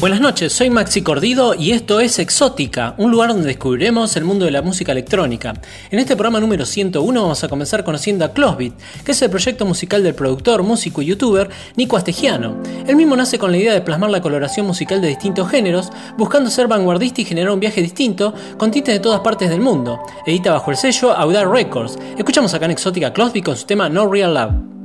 Buenas noches, soy Maxi Cordido y esto es Exótica, un lugar donde descubriremos el mundo de la música electrónica. En este programa número 101 vamos a comenzar conociendo a Closbit, que es el proyecto musical del productor, músico y youtuber Nico Astegiano. Él mismo nace con la idea de plasmar la coloración musical de distintos géneros, buscando ser vanguardista y generar un viaje distinto con tintes de todas partes del mundo. Edita bajo el sello Audar Records. Escuchamos acá en Exótica Closbit con su tema No Real Love.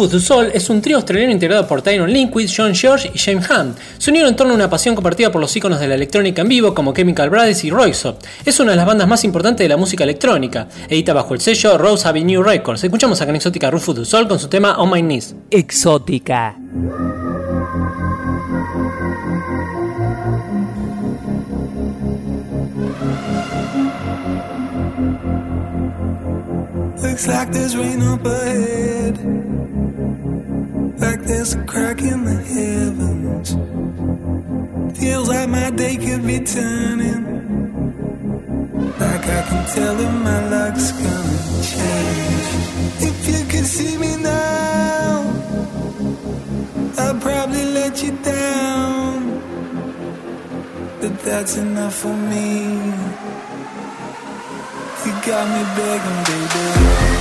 Rufus Du Sol es un trío australiano integrado por Tyron Linkwood, John George y James Hunt. Se unieron en torno a una pasión compartida por los íconos de la electrónica en vivo como Chemical Brothers y Royce. Es una de las bandas más importantes de la música electrónica. Edita bajo el sello Rose Avenue Records. Escuchamos a en Exótica Rufus Du Sol con su tema On My Knees. Exótica. Looks like there's rain up ahead. Like there's a crack in the heavens. Feels like my day could be turning. Like I can tell that my luck's gonna change. If you could see me now, I'd probably let you down. But that's enough for me. You got me begging, baby.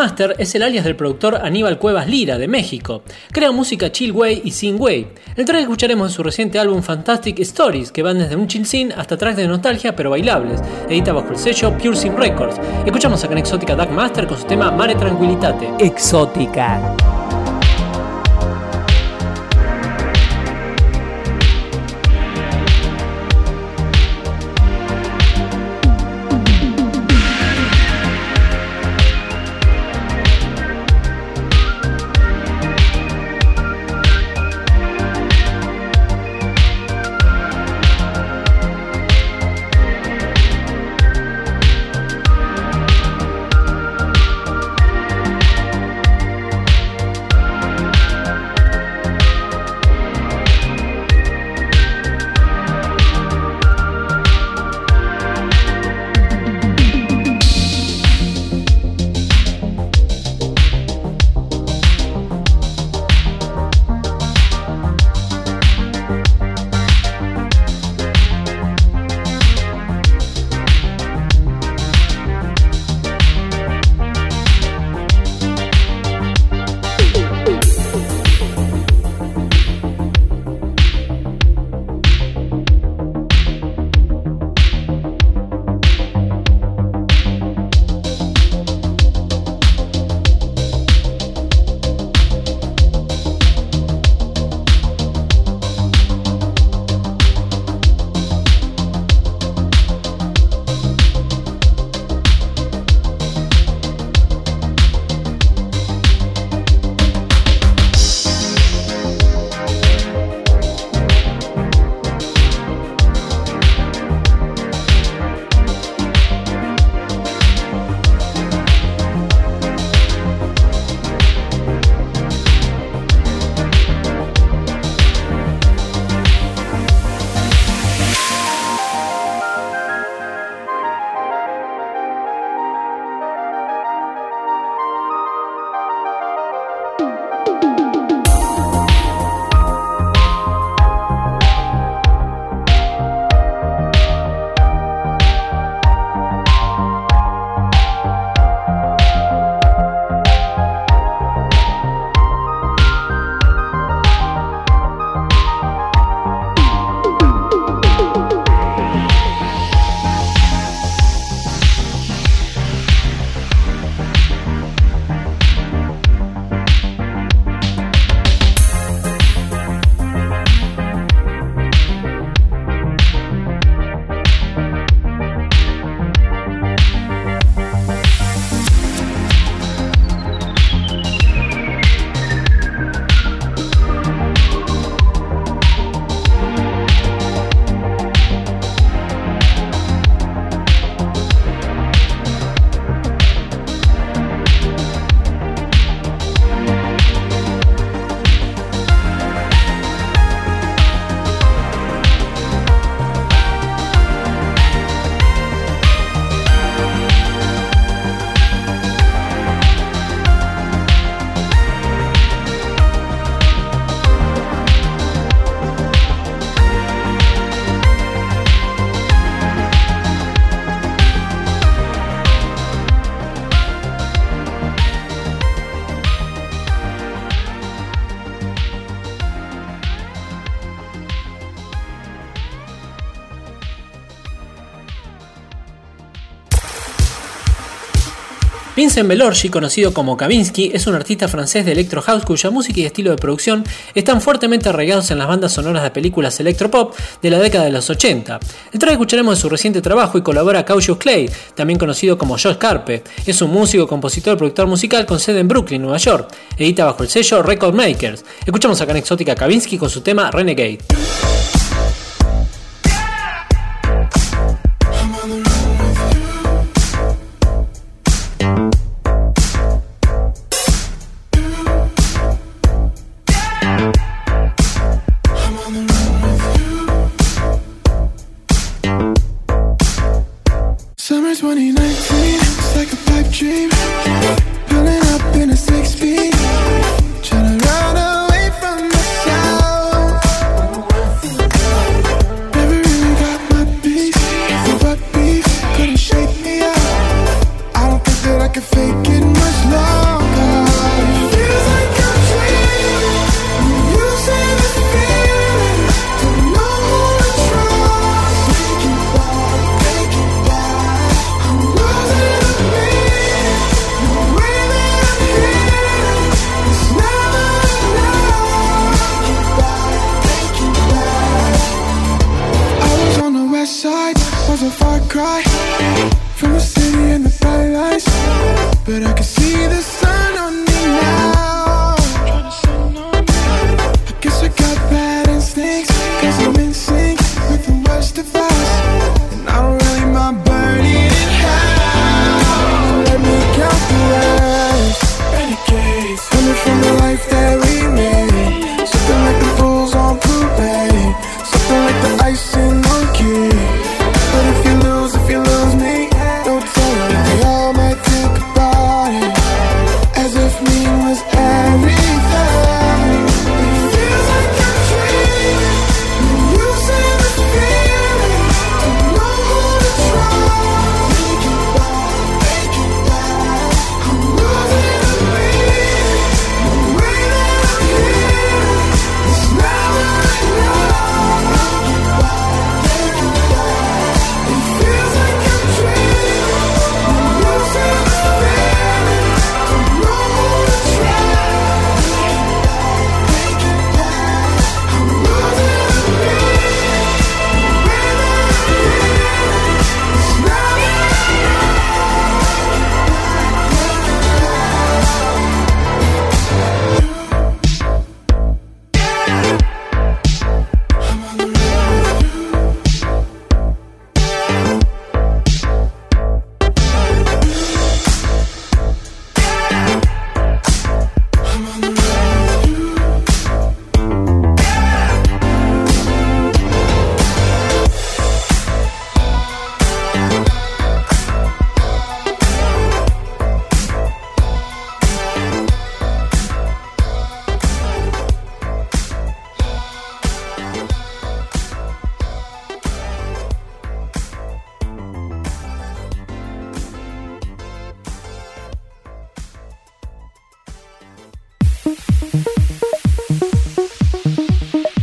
Master es el alias del productor Aníbal Cuevas Lira de México. Crea música chill way y sin way. El track escucharemos en su reciente álbum Fantastic Stories, que van desde un chill scene hasta tracks de nostalgia pero bailables. Edita bajo el sello Pure Sim Records. Escuchamos acá en Exótica Dark Master con su tema Mare Tranquilitate. Exótica. Vincent Belorgi, conocido como Kavinsky, es un artista francés de electro house cuya música y estilo de producción están fuertemente arraigados en las bandas sonoras de películas electropop de la década de los 80. El track escucharemos de su reciente trabajo y colabora Cautious Clay, también conocido como Josh Carpe. Es un músico, compositor y productor musical con sede en Brooklyn, Nueva York. Edita bajo el sello Record Makers. Escuchamos acá en Exótica Kavinsky con su tema Renegade.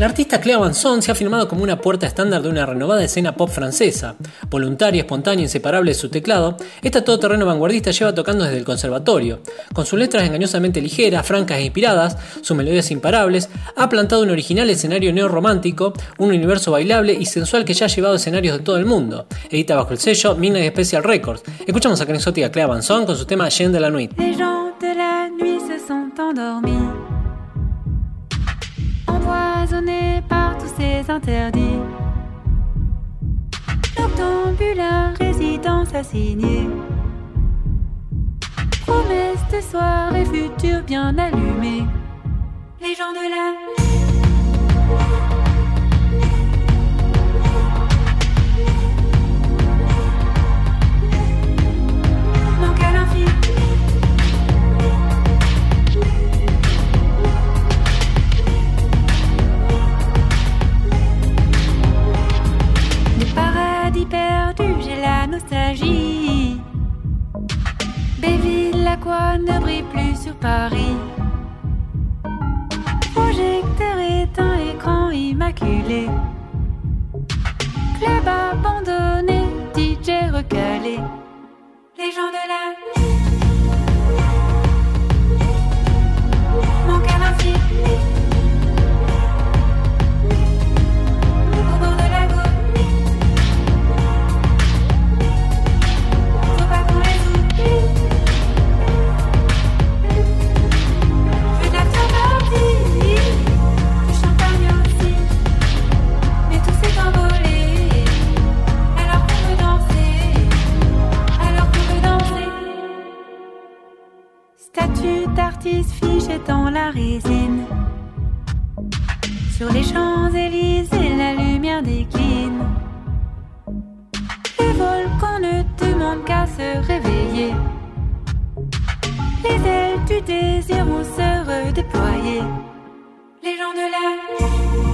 Artista Clea Vanson se ha firmado como una puerta estándar de una renovada escena pop francesa. Voluntaria, espontánea, inseparable de su teclado, esta todoterreno vanguardista lleva tocando desde el conservatorio. Con sus letras engañosamente ligeras, francas e inspiradas, sus melodías imparables, ha plantado un original escenario neorromántico, un universo bailable y sensual que ya ha llevado escenarios de todo el mundo. Edita bajo el sello Midnight Special Records. Escuchamos a la exótica Clea Vanson con su tema Jean de la Nuit. Empoisonné par tous ces interdits. Noctambulaire, résidence assignée. Promesse de soirée future bien allumée. Les gens de la Béville, la quoi ne brille plus sur Paris. Projecteur éteint, écran immaculé. Club abandonné, DJ recalé. Les gens de la dans la résine. Sur les Champs-Élysées, la lumière décline. Les volcans ne demandent qu'à se réveiller. Les ailes du désir vont se redéployer. Les gens de la.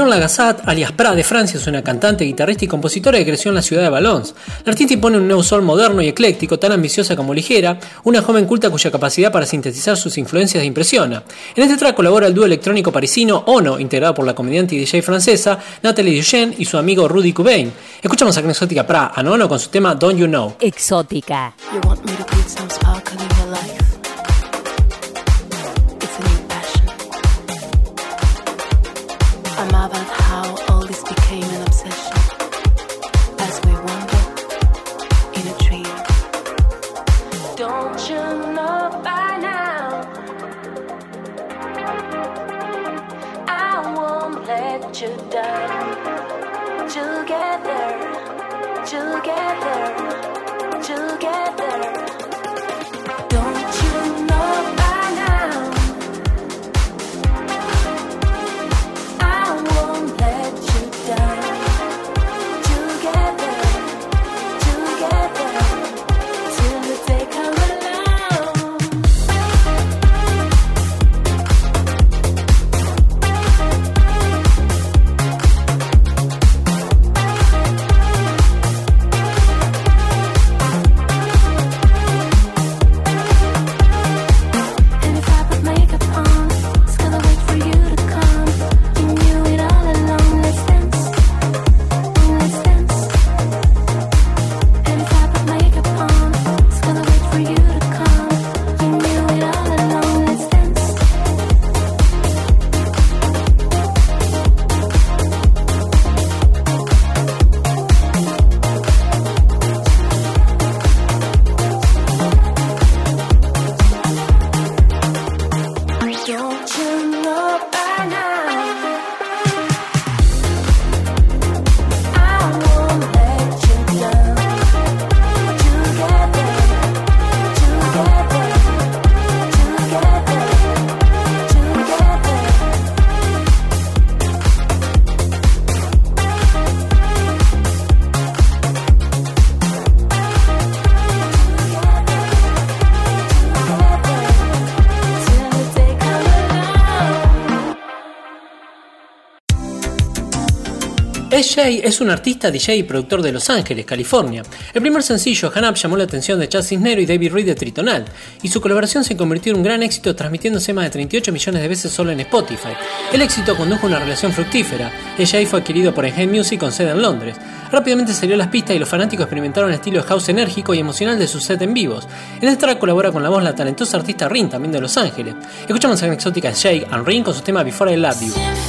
Marion Lagassat, alias Pra de Francia, es una cantante, guitarrista y compositora que creció en la ciudad de Valence. La artista impone un nuevo sol moderno y ecléctico, tan ambiciosa como ligera, una joven culta cuya capacidad para sintetizar sus influencias impresiona. En este track colabora el dúo electrónico parisino Ono, integrado por la comediante y DJ francesa Nathalie Duchenne y su amigo Rudy Cobain. Escuchamos a Exótica Pra a Ono con su tema Don't You Know. Exótica. I Jay es un artista, DJ y productor de Los Ángeles, California. El primer sencillo, Han Up, llamó la atención de Chad Cisnero y David Reed de Tritonal, y su colaboración se convirtió en un gran éxito transmitiéndose más de 38 millones de veces solo en Spotify. El éxito condujo a una relación fructífera. Jay fue adquirido por Enhanced Music con sede en Londres. Rápidamente salió a las pistas y los fanáticos experimentaron el estilo house enérgico y emocional de su set en vivos. En este track colabora con la voz la talentosa artista Rin, también de Los Ángeles. Escuchamos a la exótica Jay and Rin con su tema Before I Love You.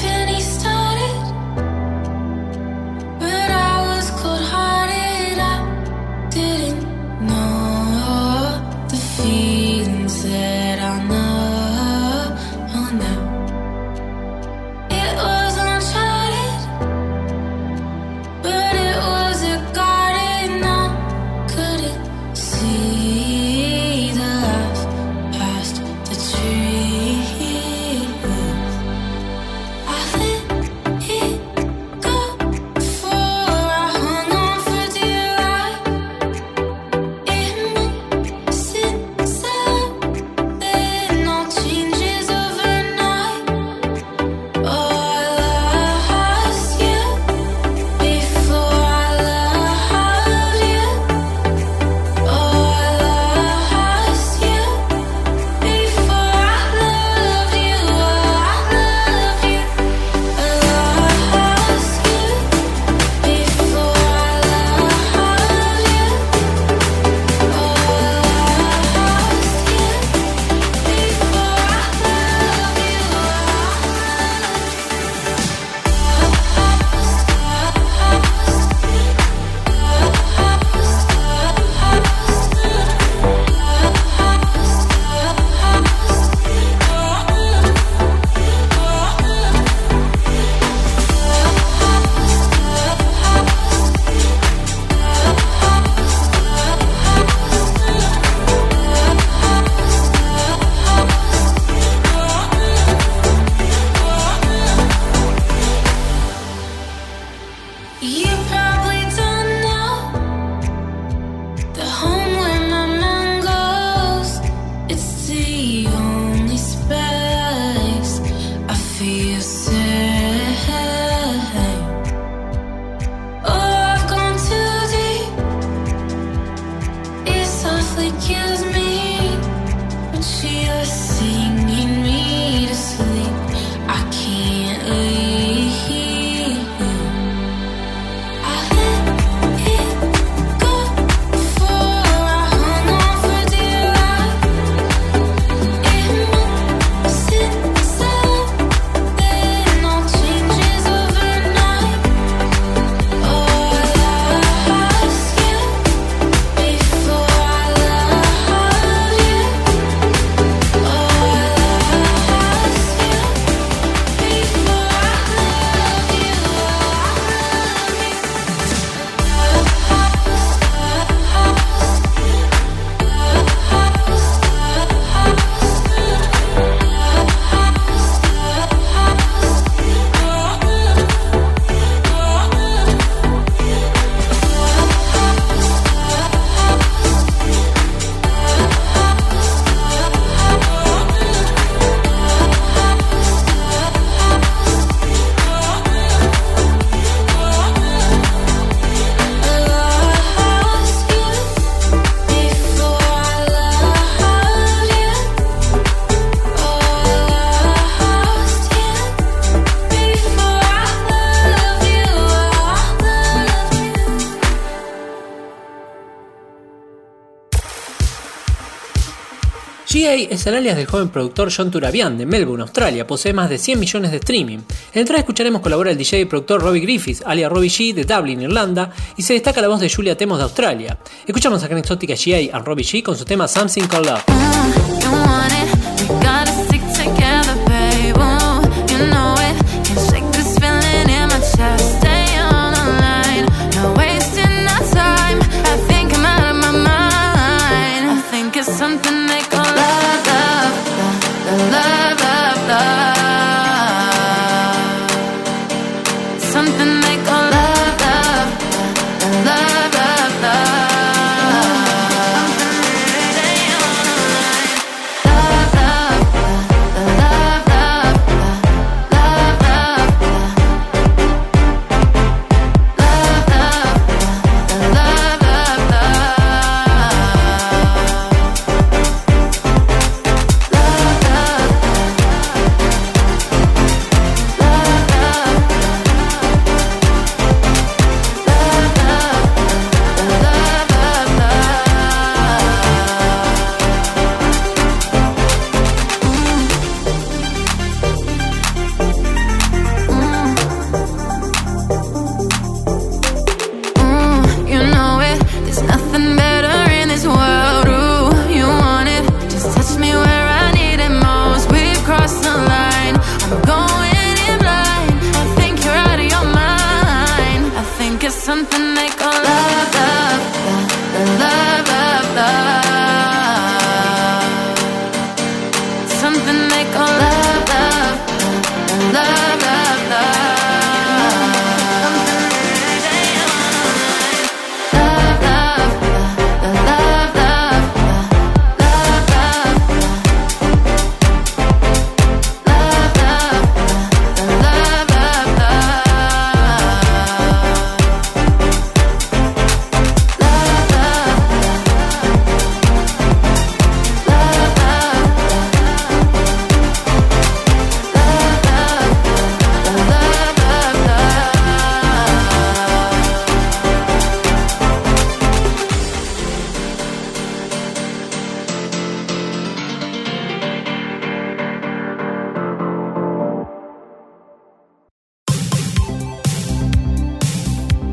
Es el alias del joven productor John Turabian de Melbourne, Australia. Posee más de 100 millones de streaming. En la entrada escucharemos colaborar el DJ y productor Robbie Griffiths, alias Robbie G de Dublin, Irlanda, y se destaca la voz de Julia Temos de Australia. Escuchamos acá en Exótica GA y Robbie G con su tema Something Called Love.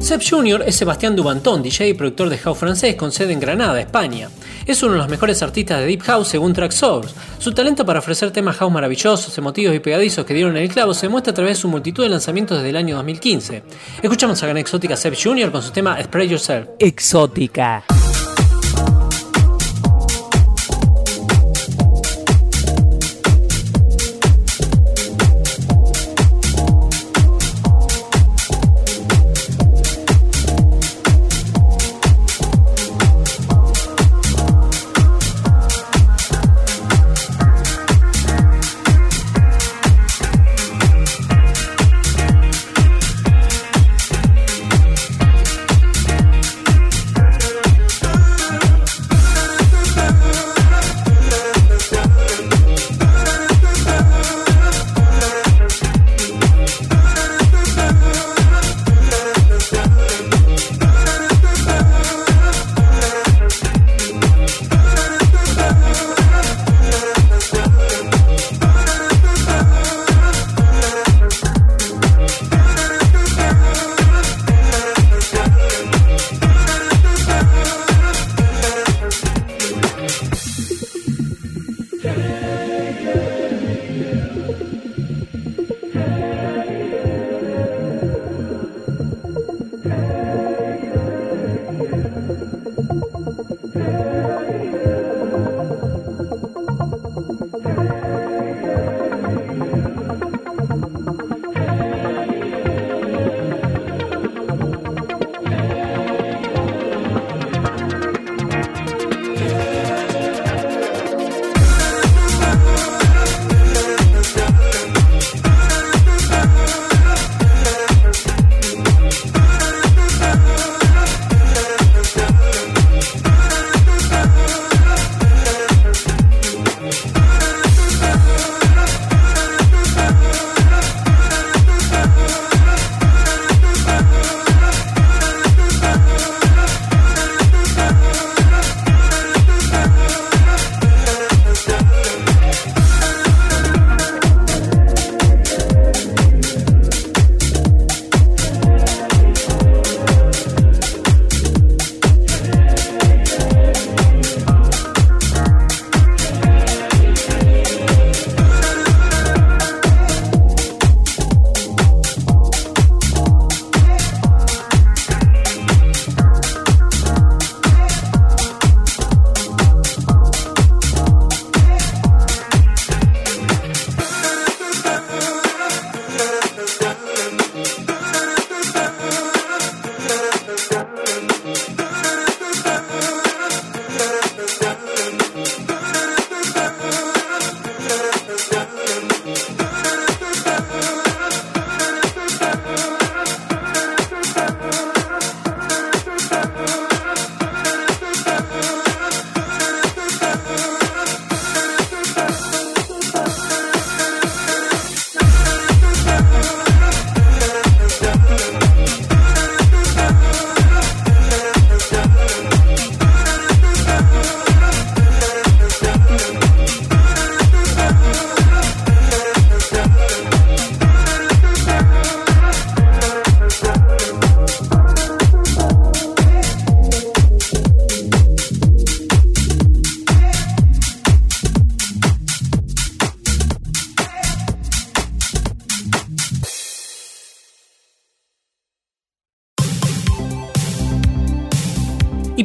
Seb Jr. es Sebastián Dubanton, DJ y productor de house francés con sede en Granada, España. Es uno de los mejores artistas de Deep House según Tracksource. Su talento para ofrecer temas house maravillosos, emotivos y pegadizos que dieron el clavo se muestra a través de su multitud de lanzamientos desde el año 2015. Escuchamos a Gran Exótica Seb Jr. con su tema Spread Yourself. Exótica.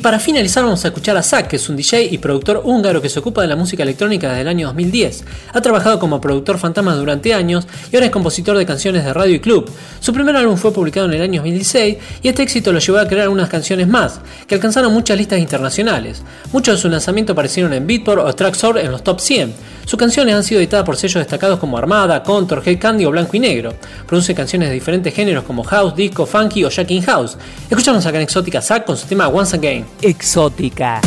Para finalizar vamos a escuchar a Zack, que es un DJ y productor húngaro que se ocupa de la música electrónica desde el año 2010. Ha trabajado como productor fantasma durante años y ahora es compositor de canciones de radio y club. Su primer álbum fue publicado en el año 2016 y este éxito lo llevó a crear unas canciones más, que alcanzaron muchas listas internacionales. Muchos de su lanzamiento aparecieron en Beatport o Traxor en los top 100. Sus canciones han sido editadas por sellos destacados como Armada, Contour, Head Candy o Blanco y Negro. Produce canciones de diferentes géneros como house, disco, funky o jacking house. Escuchamos acá en Exótica Zack con su tema Once Again. Exótica.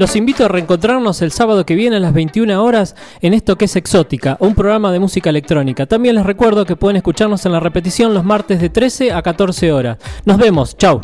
Los invito a reencontrarnos el sábado que viene a las 21 horas en esto que es Exótica, un programa de música electrónica. También les recuerdo que pueden escucharnos en la repetición los martes de 13 a 14 horas. Nos vemos, chao.